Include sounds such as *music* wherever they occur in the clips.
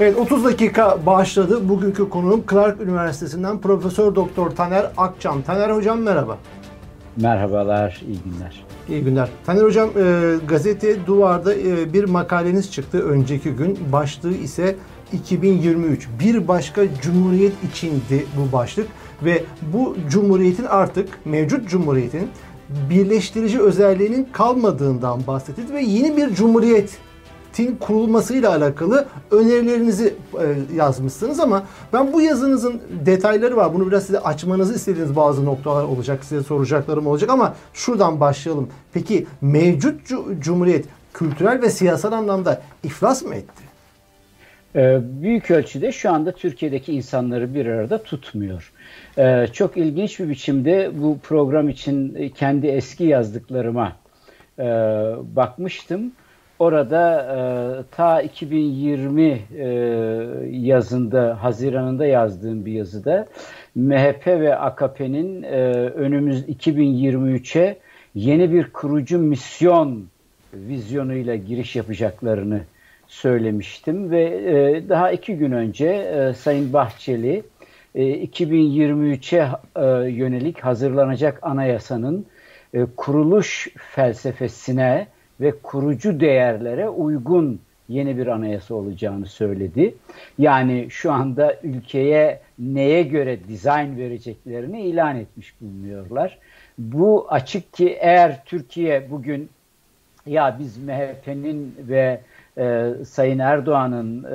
Evet 30 dakika başladı. Bugünkü konuğum Clark Üniversitesi'nden Profesör Doktor Taner Akçam. Taner Hocam merhaba. Merhabalar, iyi günler. İyi günler. Taner Hocam e, gazete Duvar'da e, bir makaleniz çıktı önceki gün. Başlığı ise 2023. Bir başka cumhuriyet içindi bu başlık. Ve bu cumhuriyetin artık mevcut cumhuriyetin birleştirici özelliğinin kalmadığından bahsetti ve yeni bir cumhuriyet Tin kurulmasıyla alakalı önerilerinizi e, yazmışsınız ama ben bu yazınızın detayları var. Bunu biraz size açmanızı istediğiniz bazı noktalar olacak. Size soracaklarım olacak ama şuradan başlayalım. Peki mevcut cumhuriyet kültürel ve siyasal anlamda iflas mı etti? Ee, büyük ölçüde şu anda Türkiye'deki insanları bir arada tutmuyor. Ee, çok ilginç bir biçimde bu program için kendi eski yazdıklarıma e, bakmıştım. Orada e, ta 2020 e, yazında, Haziran'ında yazdığım bir yazıda MHP ve AKP'nin e, önümüz 2023'e yeni bir kurucu misyon vizyonuyla giriş yapacaklarını söylemiştim ve e, daha iki gün önce e, Sayın Bahçeli e, 2023'e e, yönelik hazırlanacak anayasanın e, kuruluş felsefesine ve kurucu değerlere uygun yeni bir anayasa olacağını söyledi. Yani şu anda ülkeye neye göre dizayn vereceklerini ilan etmiş bulunuyorlar. Bu açık ki eğer Türkiye bugün ya biz MHP'nin ve e, Sayın Erdoğan'ın e,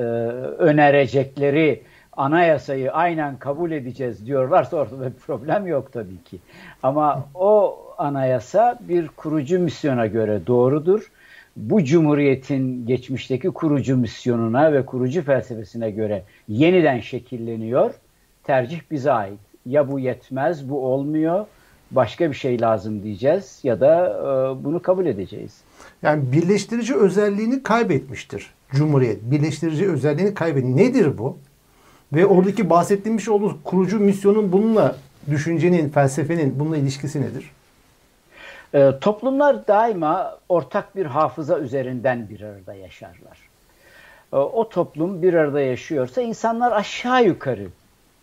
önerecekleri anayasayı aynen kabul edeceğiz diyorlarsa ortada bir problem yok tabii ki. Ama o anayasa bir kurucu misyona göre doğrudur. Bu cumhuriyetin geçmişteki kurucu misyonuna ve kurucu felsefesine göre yeniden şekilleniyor. Tercih bize ait. Ya bu yetmez, bu olmuyor, başka bir şey lazım diyeceğiz ya da e, bunu kabul edeceğiz. Yani birleştirici özelliğini kaybetmiştir Cumhuriyet. Birleştirici özelliğini kaybetmiş. Nedir bu? Ve oradaki bahsettiğimiz olduğu kurucu misyonun bununla düşüncenin, felsefenin bununla ilişkisi nedir? E, toplumlar daima ortak bir hafıza üzerinden bir arada yaşarlar. E, o toplum bir arada yaşıyorsa insanlar aşağı yukarı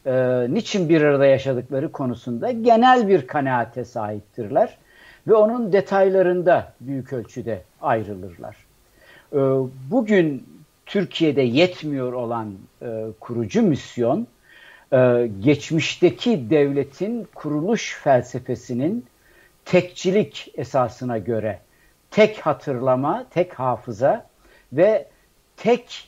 e, niçin bir arada yaşadıkları konusunda genel bir kanaate sahiptirler ve onun detaylarında büyük ölçüde ayrılırlar. E, bugün Türkiye'de yetmiyor olan e, kurucu misyon, e, geçmişteki devletin kuruluş felsefesinin tekçilik esasına göre tek hatırlama, tek hafıza ve tek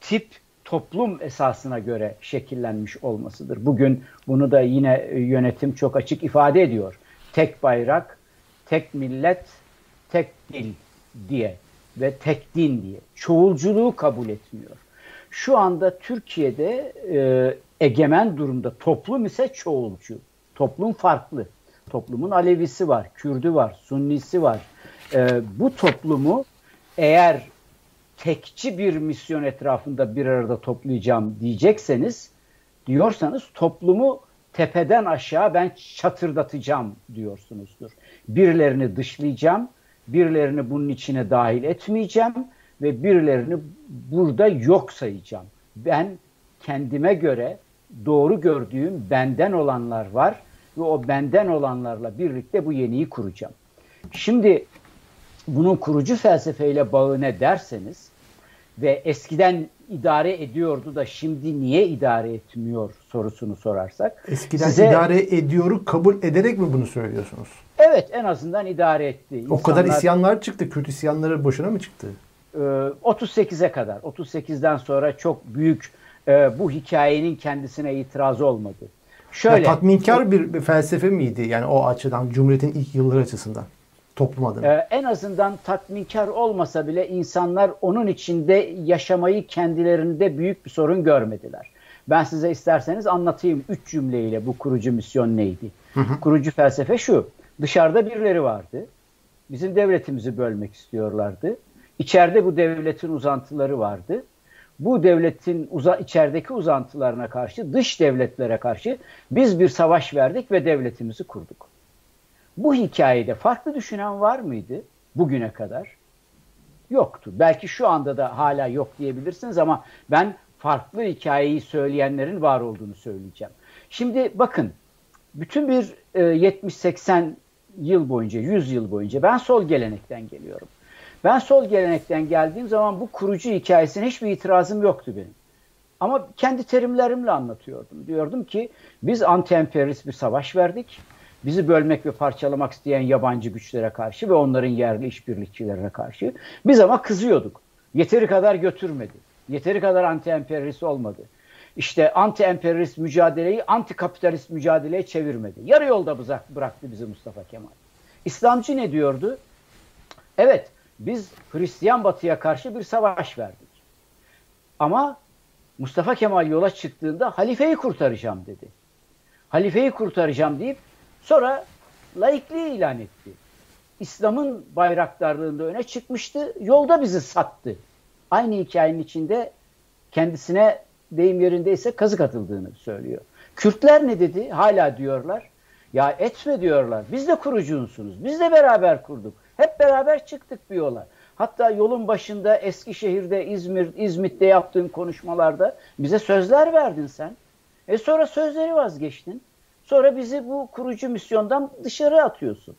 tip toplum esasına göre şekillenmiş olmasıdır. Bugün bunu da yine yönetim çok açık ifade ediyor. Tek bayrak, tek millet, tek dil diye ve tek din diye. Çoğulculuğu kabul etmiyor. Şu anda Türkiye'de e, egemen durumda toplum ise çoğulcu. Toplum farklı. Toplumun Alevisi var, Kürdü var, Sunnisi var. E, bu toplumu eğer tekçi bir misyon etrafında bir arada toplayacağım diyecekseniz, diyorsanız toplumu tepeden aşağı ben çatırdatacağım diyorsunuzdur. Birilerini dışlayacağım, birilerini bunun içine dahil etmeyeceğim ve birilerini burada yok sayacağım. Ben kendime göre doğru gördüğüm benden olanlar var ve o benden olanlarla birlikte bu yeniyi kuracağım. Şimdi bunun kurucu felsefeyle bağı ne derseniz ve eskiden idare ediyordu da şimdi niye idare etmiyor sorusunu sorarsak. Eskiden size, idare ediyoru kabul ederek mi bunu söylüyorsunuz? Evet en azından idare etti. İnsanlar, o kadar isyanlar çıktı. Kürt isyanları boşuna mı çıktı? 38'e kadar. 38'den sonra çok büyük e, bu hikayenin kendisine itiraz olmadı. Şöyle. Ya, tatminkar bir felsefe miydi yani o açıdan Cumhuriyet'in ilk yılları açısından? Toplum adına. Ee, en azından tatminkar olmasa bile insanlar onun içinde yaşamayı kendilerinde büyük bir sorun görmediler. Ben size isterseniz anlatayım üç cümleyle bu kurucu misyon neydi? Hı hı. Kurucu felsefe şu. Dışarıda birileri vardı. Bizim devletimizi bölmek istiyorlardı. İçeride bu devletin uzantıları vardı. Bu devletin uza içerideki uzantılarına karşı, dış devletlere karşı biz bir savaş verdik ve devletimizi kurduk. Bu hikayede farklı düşünen var mıydı bugüne kadar? yoktu. Belki şu anda da hala yok diyebilirsiniz ama ben farklı hikayeyi söyleyenlerin var olduğunu söyleyeceğim. Şimdi bakın bütün bir e, 70-80 yıl boyunca, 100 yıl boyunca ben sol gelenekten geliyorum. Ben sol gelenekten geldiğim zaman bu kurucu hikayesine hiçbir itirazım yoktu benim. Ama kendi terimlerimle anlatıyordum. Diyordum ki biz anti-emperyalist bir savaş verdik. Bizi bölmek ve parçalamak isteyen yabancı güçlere karşı ve onların yerli işbirlikçilerine karşı. Biz ama kızıyorduk. Yeteri kadar götürmedi. Yeteri kadar anti-emperyalist olmadı. İşte anti-emperyalist mücadeleyi anti-kapitalist mücadeleye çevirmedi. Yarı yolda bıraktı bizi Mustafa Kemal. İslamcı ne diyordu? Evet, biz Hristiyan batıya karşı bir savaş verdik. Ama Mustafa Kemal yola çıktığında halifeyi kurtaracağım dedi. Halifeyi kurtaracağım deyip sonra laikliği ilan etti. İslam'ın bayraktarlığında öne çıkmıştı. Yolda bizi sattı. Aynı hikayenin içinde kendisine deyim yerindeyse kazık atıldığını söylüyor. Kürtler ne dedi? Hala diyorlar. Ya etme diyorlar. Biz de kurucunsunuz. Biz de beraber kurduk. Hep beraber çıktık bir yola. Hatta yolun başında Eskişehir'de, İzmir, İzmit'te yaptığın konuşmalarda bize sözler verdin sen. E sonra sözleri vazgeçtin. Sonra bizi bu kurucu misyondan dışarı atıyorsun.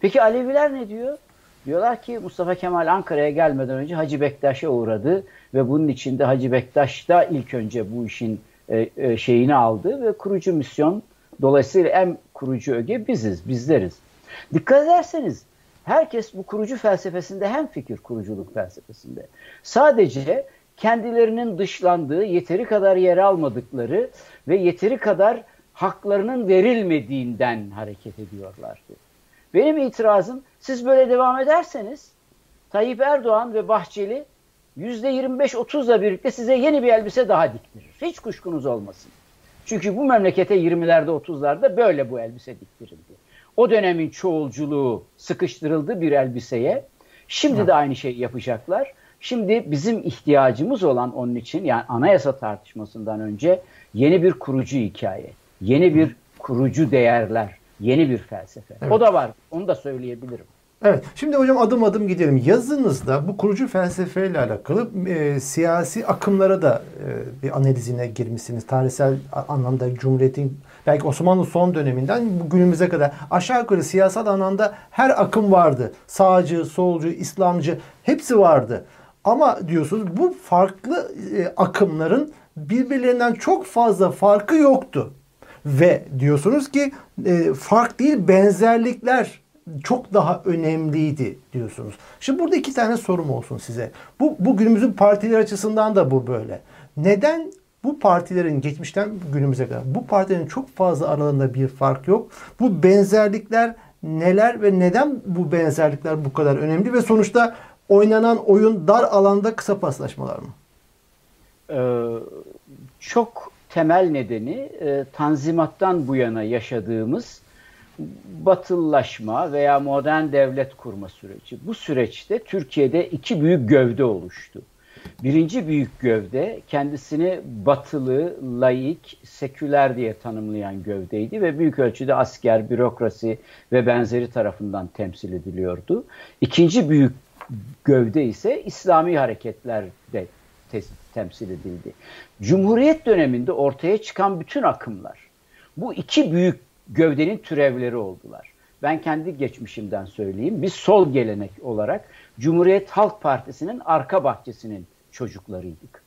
Peki Aleviler ne diyor? Diyorlar ki Mustafa Kemal Ankara'ya gelmeden önce Hacı Bektaş'a uğradı ve bunun içinde Hacı Bektaş da ilk önce bu işin e, e, şeyini aldı ve kurucu misyon dolayısıyla en kurucu öge biziz, bizleriz. Dikkat ederseniz herkes bu kurucu felsefesinde hem fikir kuruculuk felsefesinde. Sadece kendilerinin dışlandığı, yeteri kadar yer almadıkları ve yeteri kadar haklarının verilmediğinden hareket ediyorlardı. Benim itirazım siz böyle devam ederseniz Tayyip Erdoğan ve Bahçeli %25-30'la birlikte size yeni bir elbise daha diktirir. Hiç kuşkunuz olmasın. Çünkü bu memlekete 20'lerde 30'larda böyle bu elbise diktirildi. O dönemin çoğulculuğu sıkıştırıldı bir elbiseye. Şimdi de aynı şeyi yapacaklar. Şimdi bizim ihtiyacımız olan onun için yani anayasa tartışmasından önce yeni bir kurucu hikaye, yeni bir kurucu değerler, yeni bir felsefe. Evet. O da var. Onu da söyleyebilirim. Evet. Şimdi hocam adım adım gidelim. Yazınızda bu kurucu felsefeyle alakalı e, siyasi akımlara da e, bir analizine girmişsiniz. Tarihsel anlamda Cumhuriyet'in belki Osmanlı son döneminden günümüze kadar aşağı yukarı siyasal anlamda her akım vardı. Sağcı, solcu, İslamcı hepsi vardı. Ama diyorsunuz bu farklı e, akımların birbirlerinden çok fazla farkı yoktu. Ve diyorsunuz ki e, fark değil benzerlikler çok daha önemliydi diyorsunuz. Şimdi burada iki tane sorum olsun size. Bu, bu günümüzün partiler açısından da bu böyle. Neden bu partilerin geçmişten günümüze kadar bu partilerin çok fazla aralarında bir fark yok. Bu benzerlikler neler ve neden bu benzerlikler bu kadar önemli ve sonuçta oynanan oyun dar alanda kısa paslaşmalar mı? Ee, çok temel nedeni e, Tanzimat'tan bu yana yaşadığımız batıllaşma veya modern devlet kurma süreci. Bu süreçte Türkiye'de iki büyük gövde oluştu. Birinci büyük gövde kendisini batılı, laik, seküler diye tanımlayan gövdeydi ve büyük ölçüde asker, bürokrasi ve benzeri tarafından temsil ediliyordu. İkinci büyük gövde ise İslami hareketlerde temsil edildi. Cumhuriyet döneminde ortaya çıkan bütün akımlar bu iki büyük gövdenin türevleri oldular. Ben kendi geçmişimden söyleyeyim. Biz sol gelenek olarak Cumhuriyet Halk Partisi'nin arka bahçesinin çocuklarıydık.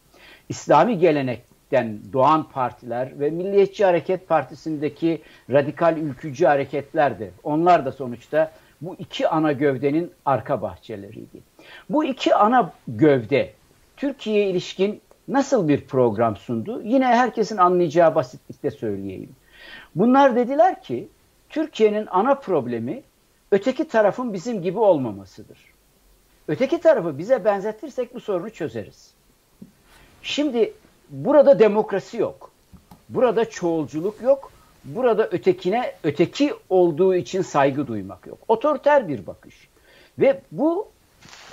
İslami gelenekten doğan partiler ve Milliyetçi Hareket Partisi'ndeki radikal ülkücü hareketler de onlar da sonuçta bu iki ana gövdenin arka bahçeleriydi. Bu iki ana gövde Türkiye'ye ilişkin nasıl bir program sundu? Yine herkesin anlayacağı basitlikte söyleyeyim. Bunlar dediler ki Türkiye'nin ana problemi öteki tarafın bizim gibi olmamasıdır. Öteki tarafı bize benzetirsek bu sorunu çözeriz. Şimdi burada demokrasi yok. Burada çoğulculuk yok. Burada ötekine öteki olduğu için saygı duymak yok. Otoriter bir bakış. Ve bu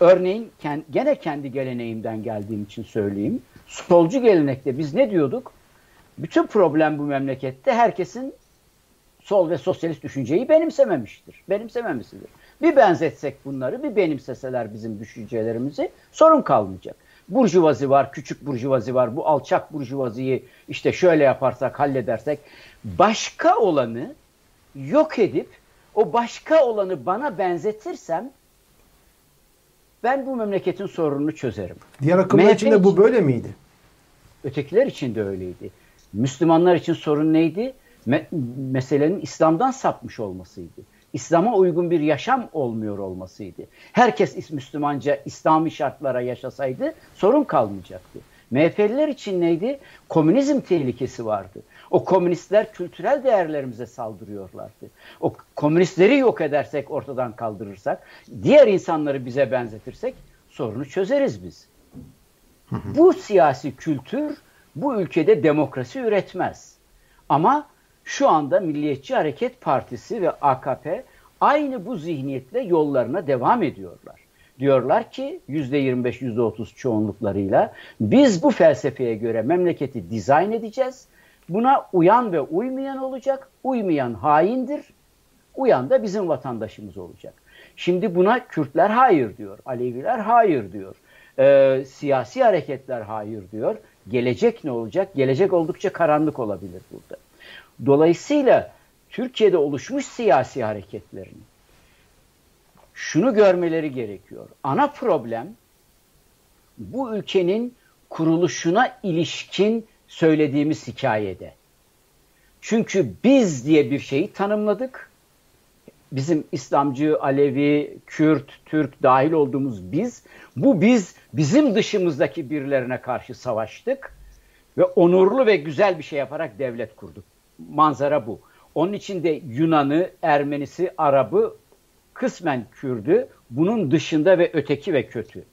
örneğin gene kendi geleneğimden geldiğim için söyleyeyim. Solcu gelenekte biz ne diyorduk? Bütün problem bu memlekette herkesin sol ve sosyalist düşünceyi benimsememiştir. Benimsememesidir. Bir benzetsek bunları, bir benimseseler bizim düşüncelerimizi sorun kalmayacak. Burjuvazi var, küçük burjuvazi var. Bu alçak burjuvaziyi işte şöyle yaparsak, halledersek başka olanı yok edip o başka olanı bana benzetirsem ben bu memleketin sorununu çözerim. Diğer akımlar için de bu böyle miydi? Ötekiler için de öyleydi. Müslümanlar için sorun neydi? Me meselenin İslam'dan sapmış olmasıydı. İslam'a uygun bir yaşam olmuyor olmasıydı. Herkes Müslümanca İslami şartlara yaşasaydı sorun kalmayacaktı. MHP'liler için neydi? Komünizm tehlikesi vardı. O komünistler kültürel değerlerimize saldırıyorlardı. O komünistleri yok edersek, ortadan kaldırırsak, diğer insanları bize benzetirsek sorunu çözeriz biz. Bu siyasi kültür bu ülkede demokrasi üretmez. Ama şu anda Milliyetçi Hareket Partisi ve AKP aynı bu zihniyetle yollarına devam ediyorlar. Diyorlar ki %25, %30 çoğunluklarıyla biz bu felsefeye göre memleketi dizayn edeceğiz. Buna uyan ve uymayan olacak. Uymayan haindir. Uyan da bizim vatandaşımız olacak. Şimdi buna Kürtler hayır diyor. Aleviler hayır diyor. Ee, siyasi hareketler hayır diyor. Gelecek ne olacak? Gelecek oldukça karanlık olabilir burada. Dolayısıyla Türkiye'de oluşmuş siyasi hareketlerin şunu görmeleri gerekiyor. Ana problem bu ülkenin kuruluşuna ilişkin söylediğimiz hikayede. Çünkü biz diye bir şeyi tanımladık. Bizim İslamcı, Alevi, Kürt, Türk dahil olduğumuz biz, bu biz bizim dışımızdaki birilerine karşı savaştık ve onurlu ve güzel bir şey yaparak devlet kurduk. Manzara bu. Onun için de Yunan'ı, Ermenisi, Arap'ı, kısmen Kürd'ü, bunun dışında ve öteki ve kötü.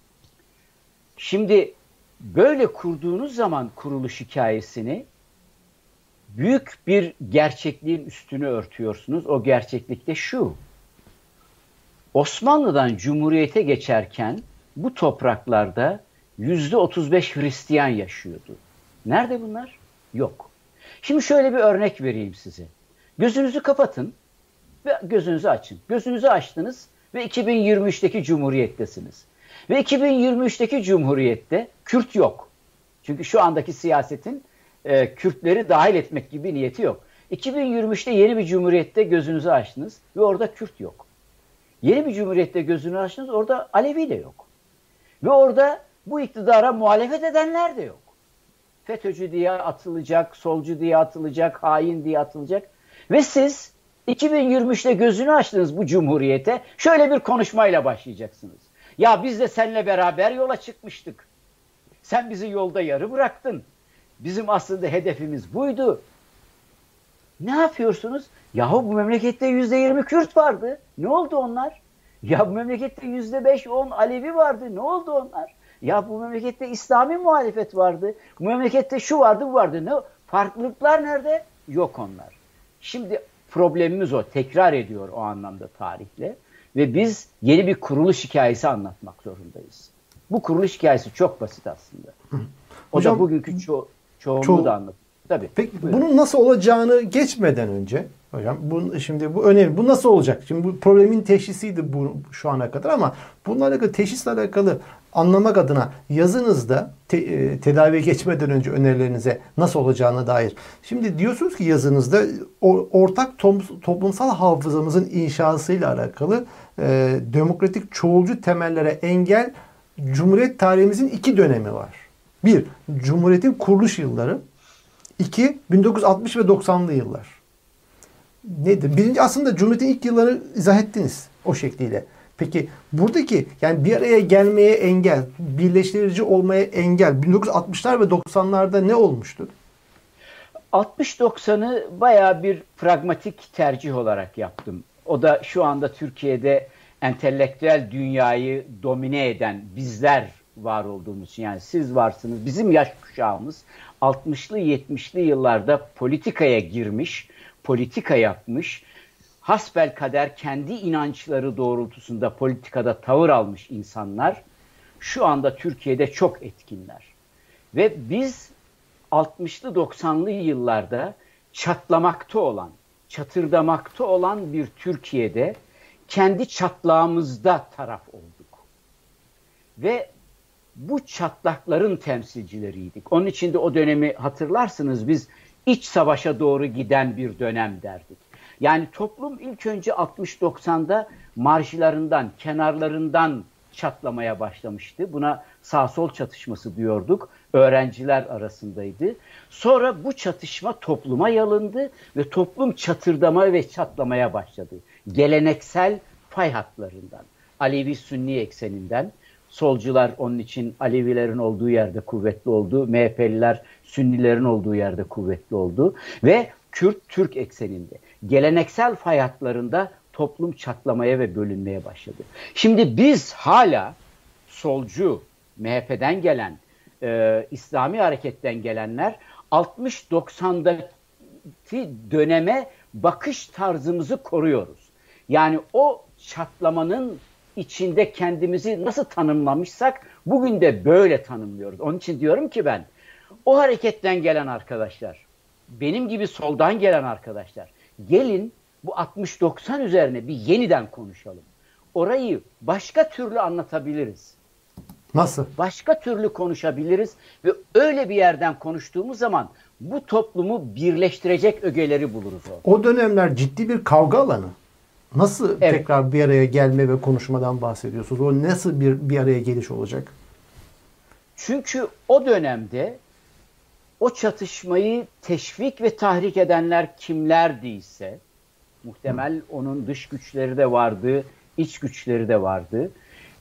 Şimdi böyle kurduğunuz zaman kuruluş hikayesini büyük bir gerçekliğin üstünü örtüyorsunuz. O gerçeklik de şu. Osmanlı'dan Cumhuriyete geçerken bu topraklarda yüzde 35 Hristiyan yaşıyordu. Nerede bunlar? Yok. Şimdi şöyle bir örnek vereyim size. Gözünüzü kapatın ve gözünüzü açın. Gözünüzü açtınız ve 2023'teki Cumhuriyet'tesiniz. Ve 2023'teki Cumhuriyet'te Kürt yok. Çünkü şu andaki siyasetin e, Kürtleri dahil etmek gibi niyeti yok. 2023'te yeni bir cumhuriyette gözünüzü açtınız ve orada Kürt yok. Yeni bir cumhuriyette gözünü açtınız orada Alevi de yok. Ve orada bu iktidara muhalefet edenler de yok. FETÖ'cü diye atılacak, solcu diye atılacak, hain diye atılacak. Ve siz 2023'te gözünü açtınız bu cumhuriyete şöyle bir konuşmayla başlayacaksınız. Ya biz de seninle beraber yola çıkmıştık. Sen bizi yolda yarı bıraktın. Bizim aslında hedefimiz buydu. Ne yapıyorsunuz? Yahu bu memlekette yüzde yirmi Kürt vardı. Ne oldu onlar? Ya bu memlekette yüzde beş on Alevi vardı. Ne oldu onlar? Ya bu memlekette İslami muhalefet vardı. Bu memlekette şu vardı bu vardı. Ne? Farklılıklar nerede? Yok onlar. Şimdi problemimiz o. Tekrar ediyor o anlamda tarihle. Ve biz yeni bir kuruluş hikayesi anlatmak zorundayız. Bu kuruluş hikayesi çok basit aslında. O Hocam, da bugünkü ço- çoğunluğu ço- da anlatıyor. Tabii. Peki buyurun. bunun nasıl olacağını geçmeden önce hocam bu şimdi bu önemli. Bu nasıl olacak? Şimdi bu problemin teşhisiydi bu şu ana kadar ama bununla alakalı teşhisle alakalı anlamak adına yazınızda te, e, tedaviye geçmeden önce önerilerinize nasıl olacağına dair. Şimdi diyorsunuz ki yazınızda ortak tom, toplumsal hafızamızın inşasıyla alakalı e, demokratik çoğulcu temellere engel Cumhuriyet tarihimizin iki dönemi var. Bir, Cumhuriyet'in kuruluş yılları. İki, 1960 ve 90'lı yıllar. Nedir? Birinci aslında Cumhuriyet'in ilk yılları izah ettiniz o şekliyle. Peki buradaki yani bir araya gelmeye engel, birleştirici olmaya engel 1960'lar ve 90'larda ne olmuştu? 60-90'ı baya bir pragmatik tercih olarak yaptım. O da şu anda Türkiye'de entelektüel dünyayı domine eden bizler var olduğumuz yani siz varsınız bizim yaş kuşağımız 60'lı 70'li yıllarda politikaya girmiş, politika yapmış, hasbel kader kendi inançları doğrultusunda politikada tavır almış insanlar şu anda Türkiye'de çok etkinler. Ve biz 60'lı 90'lı yıllarda çatlamakta olan, çatırdamakta olan bir Türkiye'de kendi çatlağımızda taraf olduk. Ve bu çatlakların temsilcileriydik. Onun için de o dönemi hatırlarsınız biz iç savaşa doğru giden bir dönem derdik. Yani toplum ilk önce 60-90'da marjlarından, kenarlarından çatlamaya başlamıştı. Buna sağ sol çatışması diyorduk. Öğrenciler arasındaydı. Sonra bu çatışma topluma yalındı ve toplum çatırdama ve çatlamaya başladı. Geleneksel fay hatlarından, Alevi-Sünni ekseninden, solcular onun için Alevilerin olduğu yerde kuvvetli oldu, MHP'liler Sünnilerin olduğu yerde kuvvetli oldu ve Kürt-Türk ekseninde geleneksel fay hatlarında toplum çatlamaya ve bölünmeye başladı. Şimdi biz hala solcu, MHP'den gelen, e, İslami hareketten gelenler 60-90'daki döneme bakış tarzımızı koruyoruz. Yani o çatlamanın içinde kendimizi nasıl tanımlamışsak bugün de böyle tanımlıyoruz. Onun için diyorum ki ben o hareketten gelen arkadaşlar, benim gibi soldan gelen arkadaşlar gelin bu 60-90 üzerine bir yeniden konuşalım. Orayı başka türlü anlatabiliriz. Nasıl? Başka türlü konuşabiliriz ve öyle bir yerden konuştuğumuz zaman bu toplumu birleştirecek ögeleri buluruz orada. O dönemler ciddi bir kavga alanı. Nasıl evet. tekrar bir araya gelme ve konuşmadan bahsediyorsunuz? O nasıl bir bir araya geliş olacak? Çünkü o dönemde o çatışmayı teşvik ve tahrik edenler kimlerdiyse muhtemel onun dış güçleri de vardı, iç güçleri de vardı.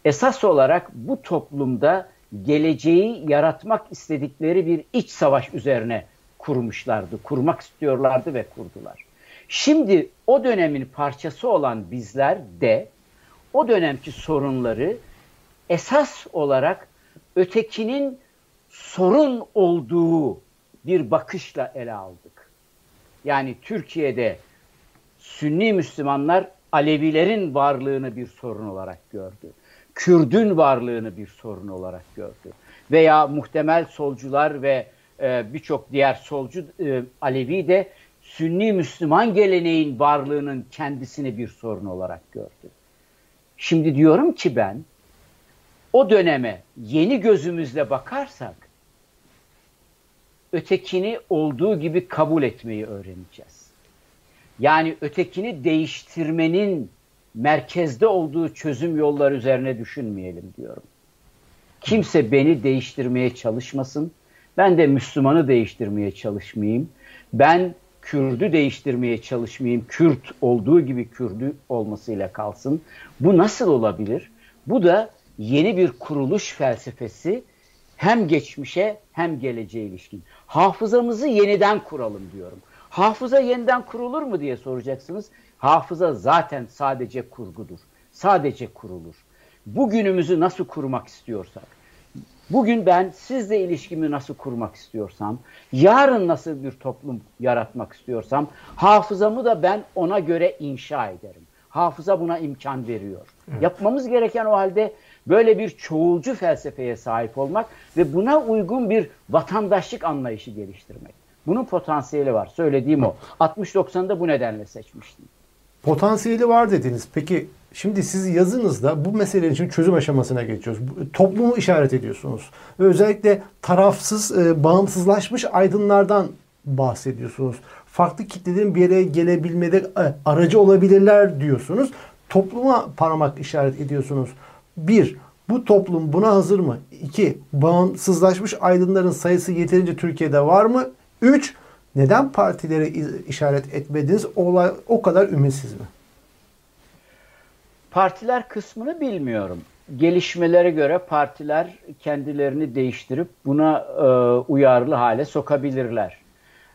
Esas olarak bu toplumda geleceği yaratmak istedikleri bir iç savaş üzerine kurmuşlardı, kurmak istiyorlardı ve kurdular. Şimdi o dönemin parçası olan bizler de o dönemki sorunları esas olarak ötekinin sorun olduğu bir bakışla ele aldık. Yani Türkiye'de Sünni Müslümanlar Alevilerin varlığını bir sorun olarak gördü. Kürdün varlığını bir sorun olarak gördü. Veya muhtemel solcular ve e, birçok diğer solcu e, Alevi de Sünni Müslüman geleneğin varlığının kendisini bir sorun olarak gördü. Şimdi diyorum ki ben o döneme yeni gözümüzle bakarsak ötekini olduğu gibi kabul etmeyi öğreneceğiz. Yani ötekini değiştirmenin merkezde olduğu çözüm yolları üzerine düşünmeyelim diyorum. Kimse beni değiştirmeye çalışmasın. Ben de Müslümanı değiştirmeye çalışmayayım. Ben Kürdü değiştirmeye çalışmayayım. Kürt olduğu gibi Kürdü olmasıyla kalsın. Bu nasıl olabilir? Bu da yeni bir kuruluş felsefesi hem geçmişe hem geleceğe ilişkin. Hafızamızı yeniden kuralım diyorum. Hafıza yeniden kurulur mu diye soracaksınız. Hafıza zaten sadece kurgudur. Sadece kurulur. Bugünümüzü nasıl kurmak istiyorsak, Bugün ben sizle ilişkimi nasıl kurmak istiyorsam, yarın nasıl bir toplum yaratmak istiyorsam, hafızamı da ben ona göre inşa ederim. Hafıza buna imkan veriyor. Evet. Yapmamız gereken o halde böyle bir çoğulcu felsefeye sahip olmak ve buna uygun bir vatandaşlık anlayışı geliştirmek. Bunun potansiyeli var. Söylediğim o. 60-90'da bu nedenle seçmiştim. Potansiyeli var dediniz. Peki Şimdi siz yazınızda bu mesele için çözüm aşamasına geçiyoruz. Toplumu işaret ediyorsunuz. Ve özellikle tarafsız, e, bağımsızlaşmış aydınlardan bahsediyorsunuz. Farklı kitlelerin bir yere gelebilmede e, aracı olabilirler diyorsunuz. Topluma parmak işaret ediyorsunuz. Bir, bu toplum buna hazır mı? İki, bağımsızlaşmış aydınların sayısı yeterince Türkiye'de var mı? Üç, neden partilere işaret etmediniz? Olay o kadar ümitsiz mi? Partiler kısmını bilmiyorum. Gelişmelere göre partiler kendilerini değiştirip buna e, uyarlı hale sokabilirler.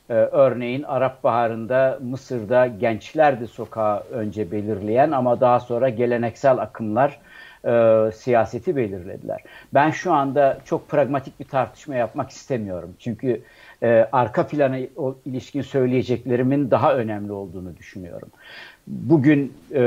E, örneğin Arap Baharı'nda Mısır'da gençler de sokağı önce belirleyen ama daha sonra geleneksel akımlar e, siyaseti belirlediler. Ben şu anda çok pragmatik bir tartışma yapmak istemiyorum. Çünkü e, arka plana ilişkin söyleyeceklerimin daha önemli olduğunu düşünüyorum bugün e,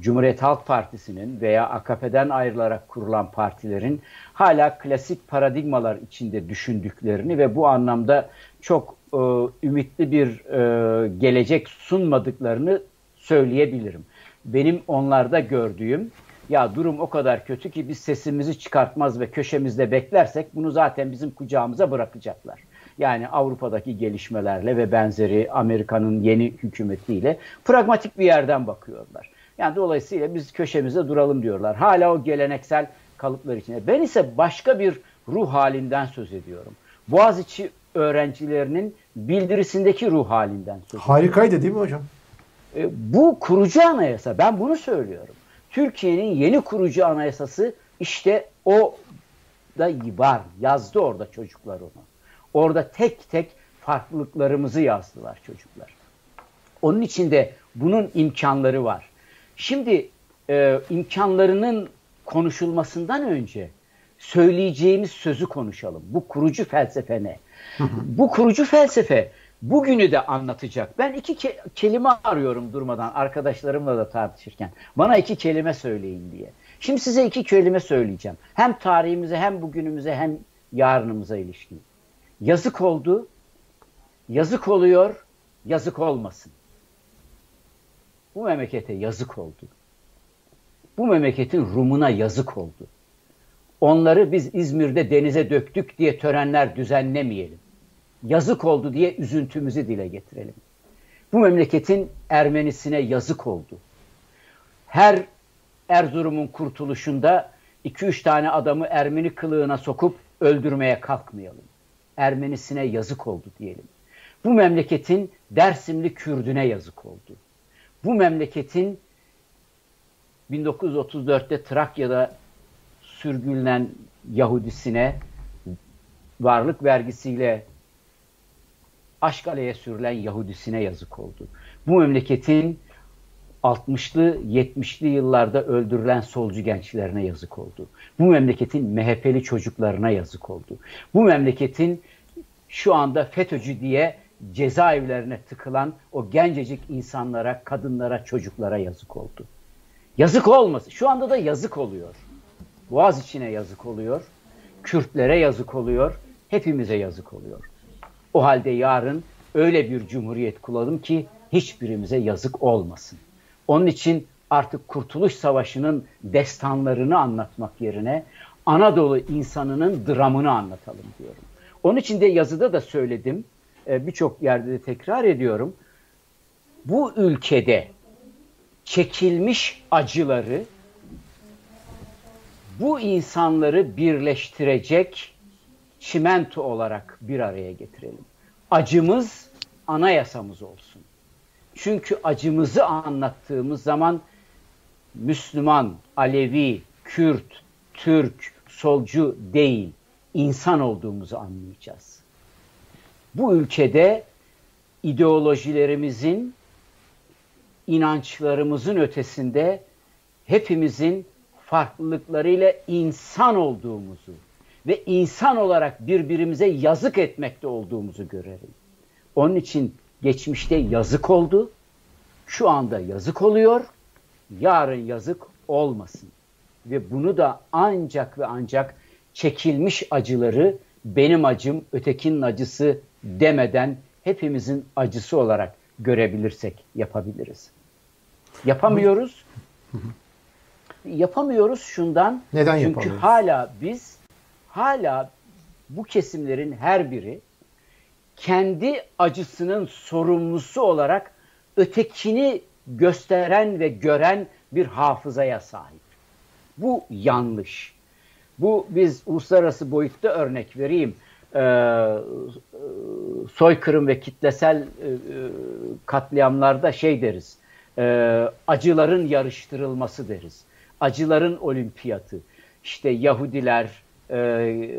Cumhuriyet Halk Partisi'nin veya AKP'den ayrılarak kurulan partilerin hala klasik paradigmalar içinde düşündüklerini ve bu anlamda çok e, ümitli bir e, gelecek sunmadıklarını söyleyebilirim. benim onlarda gördüğüm ya durum o kadar kötü ki biz sesimizi çıkartmaz ve köşemizde beklersek bunu zaten bizim kucağımıza bırakacaklar. Yani Avrupa'daki gelişmelerle ve benzeri Amerika'nın yeni hükümetiyle pragmatik bir yerden bakıyorlar. Yani dolayısıyla biz köşemizde duralım diyorlar. Hala o geleneksel kalıplar içinde. Ben ise başka bir ruh halinden söz ediyorum. Boğaziçi öğrencilerinin bildirisindeki ruh halinden söz ediyorum. Harikaydı değil mi hocam? E, bu kurucu anayasa. Ben bunu söylüyorum. Türkiye'nin yeni kurucu anayasası işte o da var. Yazdı orada çocuklar onu. Orada tek tek farklılıklarımızı yazdılar çocuklar. Onun için de bunun imkanları var. Şimdi e, imkanlarının konuşulmasından önce söyleyeceğimiz sözü konuşalım. Bu kurucu felsefe ne? Bu kurucu felsefe bugünü de anlatacak. Ben iki ke- kelime arıyorum durmadan arkadaşlarımla da tartışırken. Bana iki kelime söyleyin diye. Şimdi size iki kelime söyleyeceğim. Hem tarihimize hem bugünümüze hem yarınımıza ilişkin. Yazık oldu, yazık oluyor, yazık olmasın. Bu memlekete yazık oldu. Bu memleketin Rumuna yazık oldu. Onları biz İzmir'de denize döktük diye törenler düzenlemeyelim. Yazık oldu diye üzüntümüzü dile getirelim. Bu memleketin Ermenisine yazık oldu. Her Erzurum'un kurtuluşunda 2-3 tane adamı Ermeni kılığına sokup öldürmeye kalkmayalım. Ermenisine yazık oldu diyelim. Bu memleketin Dersimli Kürdüne yazık oldu. Bu memleketin 1934'te Trakya'da sürgünlen Yahudisine varlık vergisiyle Aşkale'ye sürülen Yahudisine yazık oldu. Bu memleketin 60'lı 70'li yıllarda öldürülen solcu gençlerine yazık oldu. Bu memleketin MHP'li çocuklarına yazık oldu. Bu memleketin şu anda FETÖ'cü diye cezaevlerine tıkılan o gencecik insanlara, kadınlara, çocuklara yazık oldu. Yazık olmasın. Şu anda da yazık oluyor. Boğaz içine yazık oluyor. Kürtlere yazık oluyor. Hepimize yazık oluyor. O halde yarın öyle bir cumhuriyet kuralım ki hiçbirimize yazık olmasın. Onun için artık Kurtuluş Savaşı'nın destanlarını anlatmak yerine Anadolu insanının dramını anlatalım diyorum. Onun için de yazıda da söyledim. E, birçok yerde de tekrar ediyorum. Bu ülkede çekilmiş acıları bu insanları birleştirecek çimento olarak bir araya getirelim. Acımız anayasamız olsun. Çünkü acımızı anlattığımız zaman Müslüman, Alevi, Kürt, Türk, solcu değil, insan olduğumuzu anlayacağız. Bu ülkede ideolojilerimizin, inançlarımızın ötesinde hepimizin farklılıklarıyla insan olduğumuzu ve insan olarak birbirimize yazık etmekte olduğumuzu görelim. Onun için geçmişte yazık oldu, şu anda yazık oluyor, yarın yazık olmasın. Ve bunu da ancak ve ancak çekilmiş acıları benim acım, ötekinin acısı demeden hepimizin acısı olarak görebilirsek yapabiliriz. Yapamıyoruz. *laughs* Yapamıyoruz şundan. Neden Çünkü hala biz hala bu kesimlerin her biri kendi acısının sorumlusu olarak ötekini gösteren ve gören bir hafızaya sahip. Bu yanlış. Bu biz uluslararası boyutta örnek vereyim. Ee, soykırım ve kitlesel e, katliamlarda şey deriz. E, acıların yarıştırılması deriz. Acıların olimpiyatı. İşte Yahudiler, e,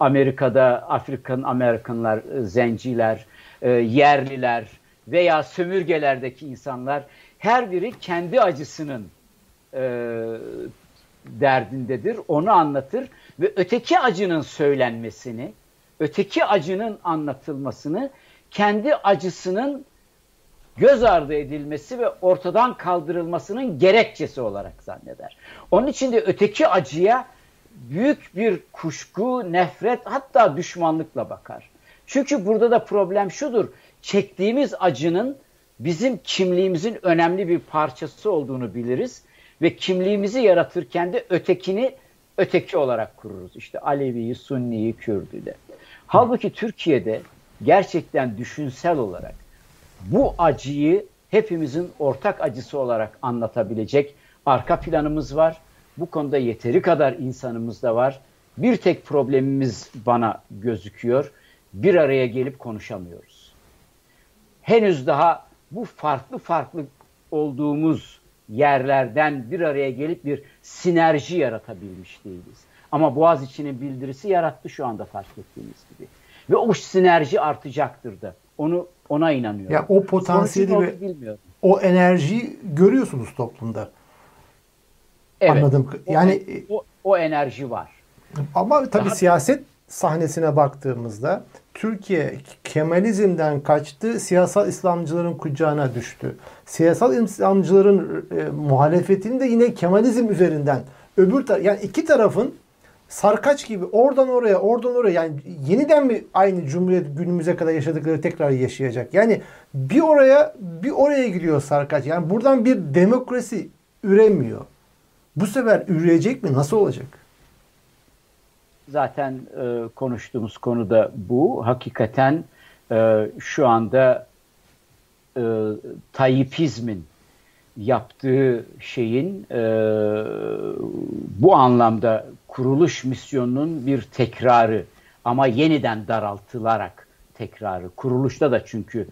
Amerika'da Afrikan Amerikanlar, zenciler, e, yerliler veya sömürgelerdeki insanlar her biri kendi acısının e, derdindedir. Onu anlatır ve öteki acının söylenmesini, öteki acının anlatılmasını, kendi acısının göz ardı edilmesi ve ortadan kaldırılmasının gerekçesi olarak zanneder. Onun için de öteki acıya büyük bir kuşku, nefret hatta düşmanlıkla bakar. Çünkü burada da problem şudur. Çektiğimiz acının bizim kimliğimizin önemli bir parçası olduğunu biliriz ve kimliğimizi yaratırken de ötekini öteki olarak kururuz. İşte Alevi'yi, Sunni'yi, Kürd'ü de. Halbuki Türkiye'de gerçekten düşünsel olarak bu acıyı hepimizin ortak acısı olarak anlatabilecek arka planımız var. Bu konuda yeteri kadar insanımız da var. Bir tek problemimiz bana gözüküyor. Bir araya gelip konuşamıyoruz. Henüz daha bu farklı farklı olduğumuz yerlerden bir araya gelip bir sinerji yaratabilmiş değiliz. Ama Boğaziçi'nin bildirisi yarattı şu anda fark ettiğiniz gibi. Ve o sinerji artacaktır da. Onu ona inanıyorum. Ya o potansiyeli ve bilmiyorum. o enerjiyi görüyorsunuz toplumda. Evet. Anladım. Yani o, o, o enerji var. Ama tabii Daha... siyaset sahnesine baktığımızda Türkiye Kemalizmden kaçtı, siyasal İslamcıların kucağına düştü. Siyasal İslamcıların e, muhalefetini de yine Kemalizm üzerinden öbür tar yani iki tarafın sarkaç gibi oradan oraya, oradan oraya yani yeniden mi aynı Cumhuriyet günümüze kadar yaşadıkları tekrar yaşayacak? Yani bir oraya bir oraya gidiyor sarkaç. Yani buradan bir demokrasi üremiyor. Bu sefer üreyecek mi? Nasıl olacak? Zaten e, konuştuğumuz konu da bu. Hakikaten e, şu anda e, Tayyipizmin yaptığı şeyin e, bu anlamda kuruluş misyonunun bir tekrarı ama yeniden daraltılarak tekrarı. Kuruluşta da çünkü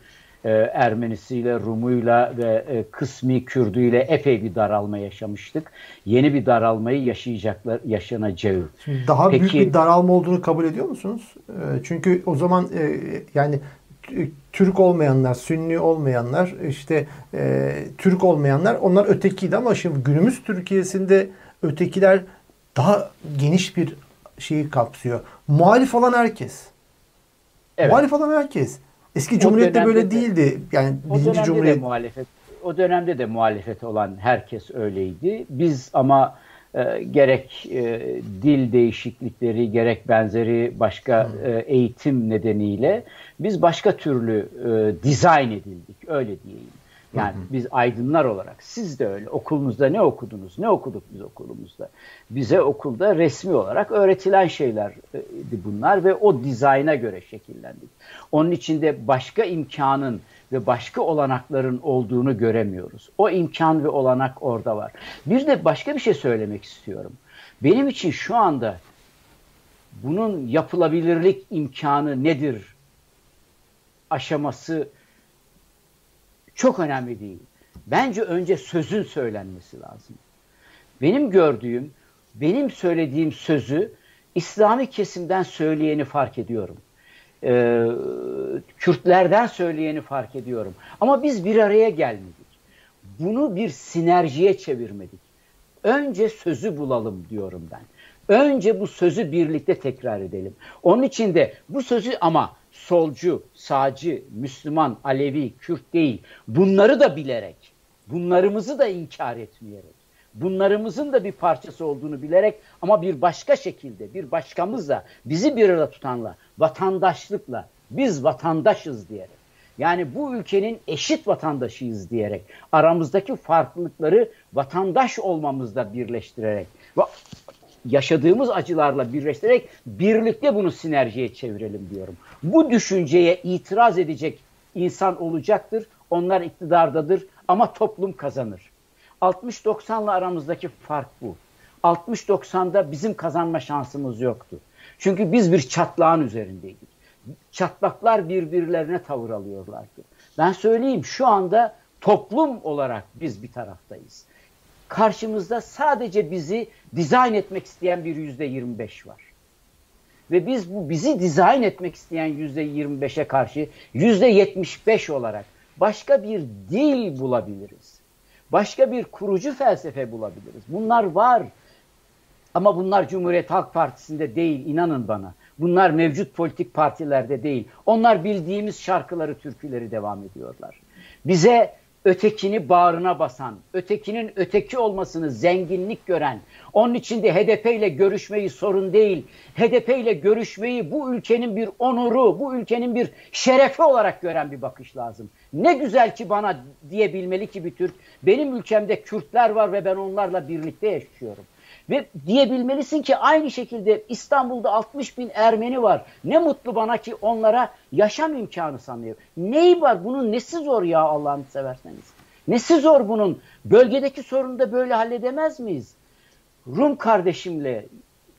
e, Ermenisiyle, Rumuyla ve e, kısmi Kürdüyle epey bir daralma yaşamıştık. Yeni bir daralmayı yaşayacaklar, yaşanacağı. Şimdi daha Peki, büyük bir daralma olduğunu kabul ediyor musunuz? E, çünkü o zaman e, yani Türk olmayanlar, Sünni olmayanlar, işte e, Türk olmayanlar onlar ötekiydi ama şimdi günümüz Türkiye'sinde ötekiler daha geniş bir şeyi kapsıyor. Muhalif olan herkes. Evet. Muhalif olan herkes. Eski Cumhuriyet'te böyle de, değildi. Yani birinci Cumhuriyet. De muhalefet, o dönemde de muhalefet olan herkes öyleydi. Biz ama e, gerek e, dil değişiklikleri gerek benzeri başka e, eğitim nedeniyle biz başka türlü e, dizayn edildik öyle diyeyim. Yani hı hı. biz aydınlar olarak siz de öyle okulunuzda ne okudunuz ne okuduk biz okulumuzda. Bize okulda resmi olarak öğretilen şeylerdi bunlar ve o dizayna göre şekillendik. Onun içinde başka imkanın ve başka olanakların olduğunu göremiyoruz. O imkan ve olanak orada var. Bir de başka bir şey söylemek istiyorum. Benim için şu anda bunun yapılabilirlik imkanı nedir aşaması çok önemli değil. Bence önce sözün söylenmesi lazım. Benim gördüğüm, benim söylediğim sözü İslami kesimden söyleyeni fark ediyorum. Ee, Kürtlerden söyleyeni fark ediyorum. Ama biz bir araya gelmedik. Bunu bir sinerjiye çevirmedik. Önce sözü bulalım diyorum ben. Önce bu sözü birlikte tekrar edelim. Onun için de bu sözü ama solcu, sağcı, Müslüman, Alevi, Kürt değil. Bunları da bilerek, bunlarımızı da inkar etmeyerek, bunlarımızın da bir parçası olduğunu bilerek ama bir başka şekilde, bir başkamızla, bizi bir arada tutanla, vatandaşlıkla, biz vatandaşız diyerek. Yani bu ülkenin eşit vatandaşıyız diyerek, aramızdaki farklılıkları vatandaş olmamızda birleştirerek yaşadığımız acılarla birleştirerek birlikte bunu sinerjiye çevirelim diyorum. Bu düşünceye itiraz edecek insan olacaktır. Onlar iktidardadır ama toplum kazanır. 60-90'la aramızdaki fark bu. 60-90'da bizim kazanma şansımız yoktu. Çünkü biz bir çatlağın üzerindeydik. Çatlaklar birbirlerine tavır alıyorlardı. Ben söyleyeyim şu anda toplum olarak biz bir taraftayız karşımızda sadece bizi dizayn etmek isteyen bir yüzde 25 var. Ve biz bu bizi dizayn etmek isteyen yüzde 25'e karşı yüzde 75 olarak başka bir dil bulabiliriz. Başka bir kurucu felsefe bulabiliriz. Bunlar var. Ama bunlar Cumhuriyet Halk Partisi'nde değil inanın bana. Bunlar mevcut politik partilerde değil. Onlar bildiğimiz şarkıları, türküleri devam ediyorlar. Bize ötekini bağrına basan, ötekinin öteki olmasını zenginlik gören, onun için de HDP ile görüşmeyi sorun değil, HDP ile görüşmeyi bu ülkenin bir onuru, bu ülkenin bir şerefi olarak gören bir bakış lazım. Ne güzel ki bana diyebilmeli ki bir Türk, benim ülkemde Kürtler var ve ben onlarla birlikte yaşıyorum. Ve diyebilmelisin ki aynı şekilde İstanbul'da 60 bin Ermeni var. Ne mutlu bana ki onlara yaşam imkanı sanıyor. Neyi var? Bunun nesi zor ya Allah'ını severseniz? Nesi zor bunun? Bölgedeki sorunu da böyle halledemez miyiz? Rum kardeşimle,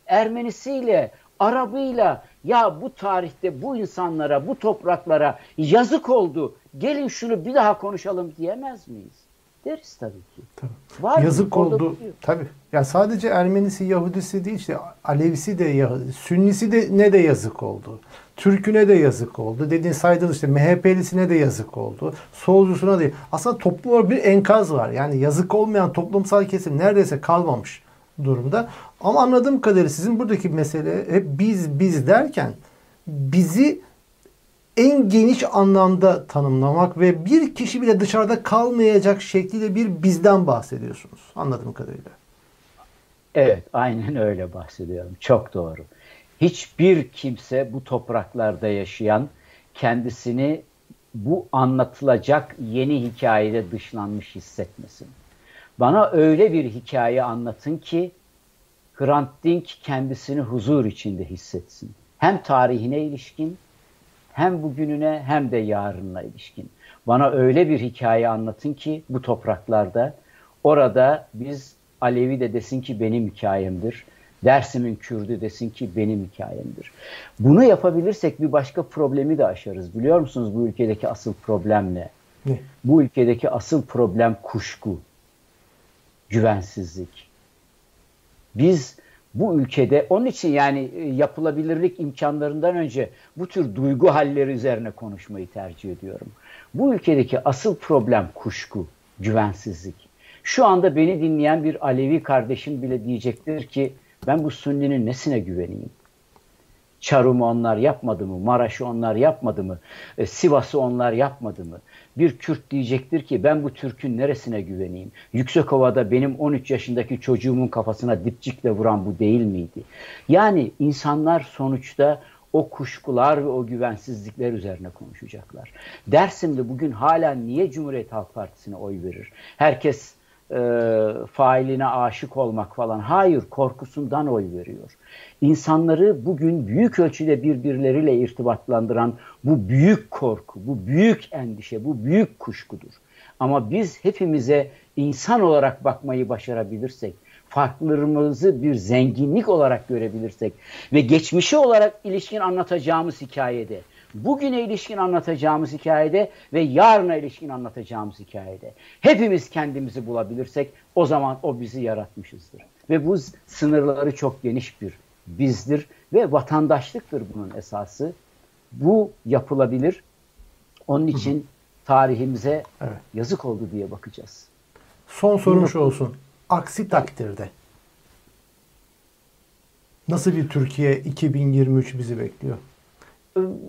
Ermenisiyle, Arabıyla ya bu tarihte bu insanlara, bu topraklara yazık oldu. Gelin şunu bir daha konuşalım diyemez miyiz? Deriz tabii ki. Tabii. Var Yazık oldu. Tabii. Ya sadece Ermenisi, Yahudisi değil işte Alevisi de Yahudi, Sünnisi de ne de yazık oldu. Türküne de yazık oldu. Dediğin saydığın işte MHP'lisine de yazık oldu. Solcusuna da. Aslında toplum bir enkaz var. Yani yazık olmayan toplumsal kesim neredeyse kalmamış durumda. Ama anladığım kadarıyla sizin buradaki mesele hep biz biz derken bizi en geniş anlamda tanımlamak ve bir kişi bile dışarıda kalmayacak şekilde bir bizden bahsediyorsunuz anladığım kadarıyla. Evet, aynen öyle bahsediyorum. Çok doğru. Hiçbir kimse bu topraklarda yaşayan kendisini bu anlatılacak yeni hikayede dışlanmış hissetmesin. Bana öyle bir hikaye anlatın ki Hrant Dink kendisini huzur içinde hissetsin. Hem tarihine ilişkin hem bugününe hem de yarınına ilişkin. Bana öyle bir hikaye anlatın ki bu topraklarda orada biz Alevi de desin ki benim hikayemdir. Dersim'in Kürdü desin ki benim hikayemdir. Bunu yapabilirsek bir başka problemi de aşarız. Biliyor musunuz bu ülkedeki asıl problem ne? ne? Bu ülkedeki asıl problem kuşku, güvensizlik. Biz bu ülkede onun için yani e, yapılabilirlik imkanlarından önce bu tür duygu halleri üzerine konuşmayı tercih ediyorum. Bu ülkedeki asıl problem kuşku, güvensizlik. Şu anda beni dinleyen bir Alevi kardeşim bile diyecektir ki ben bu Sünni'nin nesine güveneyim? Çarum'u onlar yapmadı mı? Maraş'ı onlar yapmadı mı? E, Sivas'ı onlar yapmadı mı? Bir Kürt diyecektir ki ben bu Türk'ün neresine güveneyim? Yüksekova'da benim 13 yaşındaki çocuğumun kafasına dipçikle vuran bu değil miydi? Yani insanlar sonuçta o kuşkular ve o güvensizlikler üzerine konuşacaklar. Dersim'de bugün hala niye Cumhuriyet Halk Partisi'ne oy verir? Herkes e, failine aşık olmak falan. Hayır, korkusundan oy veriyor. İnsanları bugün büyük ölçüde birbirleriyle irtibatlandıran bu büyük korku, bu büyük endişe, bu büyük kuşkudur. Ama biz hepimize insan olarak bakmayı başarabilirsek, farklarımızı bir zenginlik olarak görebilirsek ve geçmişi olarak ilişkin anlatacağımız hikayede bugüne ilişkin anlatacağımız hikayede ve yarına ilişkin anlatacağımız hikayede hepimiz kendimizi bulabilirsek o zaman o bizi yaratmışızdır. Ve bu sınırları çok geniş bir bizdir ve vatandaşlıktır bunun esası. Bu yapılabilir. Onun için tarihimize evet. yazık oldu diye bakacağız. Son sorum şu olsun. Aksi takdirde nasıl bir Türkiye 2023 bizi bekliyor?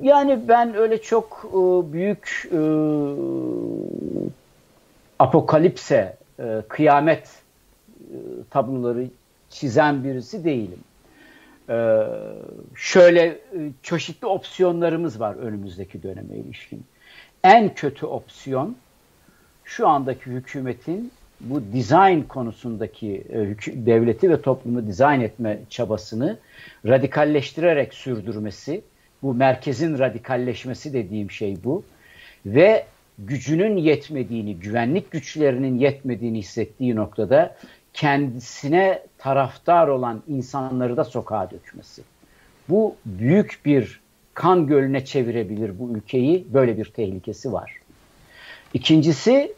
Yani ben öyle çok e, büyük e, apokalipse, e, kıyamet tabloları çizen birisi değilim. Şöyle çeşitli opsiyonlarımız var önümüzdeki döneme ilişkin. En kötü opsiyon şu andaki hükümetin bu dizayn konusundaki devleti ve toplumu dizayn etme çabasını radikalleştirerek sürdürmesi bu merkezin radikalleşmesi dediğim şey bu. Ve gücünün yetmediğini, güvenlik güçlerinin yetmediğini hissettiği noktada kendisine taraftar olan insanları da sokağa dökmesi. Bu büyük bir kan gölüne çevirebilir bu ülkeyi. Böyle bir tehlikesi var. İkincisi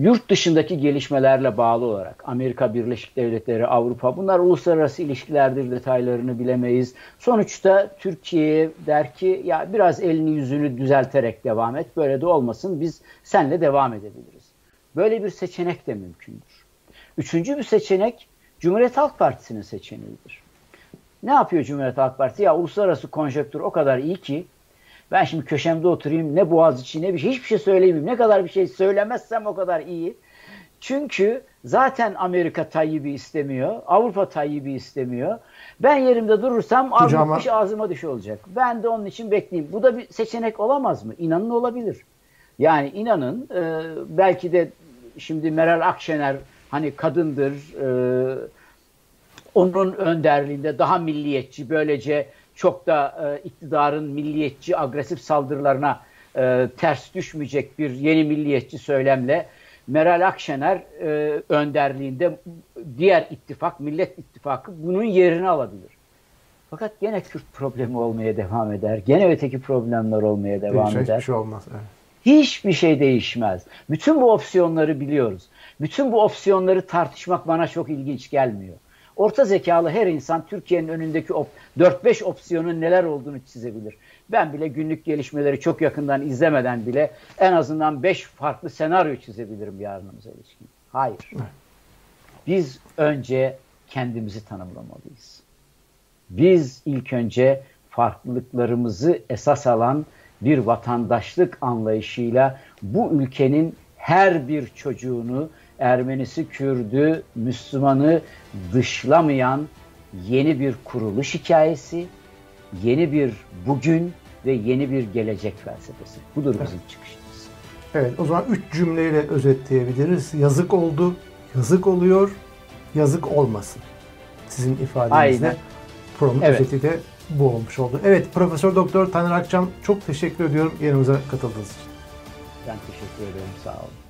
yurt dışındaki gelişmelerle bağlı olarak Amerika Birleşik Devletleri, Avrupa bunlar uluslararası ilişkilerdir detaylarını bilemeyiz. Sonuçta Türkiye der ki ya biraz elini yüzünü düzelterek devam et böyle de olmasın biz senle devam edebiliriz. Böyle bir seçenek de mümkündür. Üçüncü bir seçenek Cumhuriyet Halk Partisi'nin seçeneğidir. Ne yapıyor Cumhuriyet Halk Partisi? Ya uluslararası konjektür o kadar iyi ki Ben şimdi köşemde oturayım ne Boğaziçi ne bir şey hiçbir şey söyleyeyim. Ne kadar bir şey söylemezsem o kadar iyi. Çünkü zaten Amerika Tayyip'i istemiyor. Avrupa Tayyip'i istemiyor. Ben yerimde durursam Kucağıma... ağzıma, ağzıma düşü olacak. Ben de onun için bekleyeyim. Bu da bir seçenek olamaz mı? İnanın olabilir. Yani inanın e, belki de şimdi Meral Akşener hani kadındır e, onun önderliğinde daha milliyetçi böylece çok da e, iktidarın milliyetçi agresif saldırılarına e, ters düşmeyecek bir yeni milliyetçi söylemle Meral Akşener e, önderliğinde diğer ittifak, Millet İttifakı bunun yerini alabilir. Fakat gene Kürt problemi olmaya devam eder. Gene öteki problemler olmaya devam Değişen eder. Hiçbir şey olmaz. Evet. Hiçbir şey değişmez. Bütün bu opsiyonları biliyoruz. Bütün bu opsiyonları tartışmak bana çok ilginç gelmiyor. Orta zekalı her insan Türkiye'nin önündeki 4-5 opsiyonun neler olduğunu çizebilir. Ben bile günlük gelişmeleri çok yakından izlemeden bile en azından 5 farklı senaryo çizebilirim yarınımıza ilişkin. Hayır. Biz önce kendimizi tanımlamalıyız. Biz ilk önce farklılıklarımızı esas alan bir vatandaşlık anlayışıyla bu ülkenin her bir çocuğunu Ermenisi, Kürdü, Müslümanı dışlamayan yeni bir kuruluş hikayesi, yeni bir bugün ve yeni bir gelecek felsefesi. Budur bizim evet. çıkışımız. Evet o zaman üç cümleyle özetleyebiliriz. Yazık oldu, yazık oluyor, yazık olmasın. Sizin ifadenizle. Aynen. Programın evet. özeti de bu olmuş oldu. Evet Profesör Doktor Taner Akçam çok teşekkür ediyorum yanımıza katıldığınız için. Ben teşekkür ederim. Sağ olun.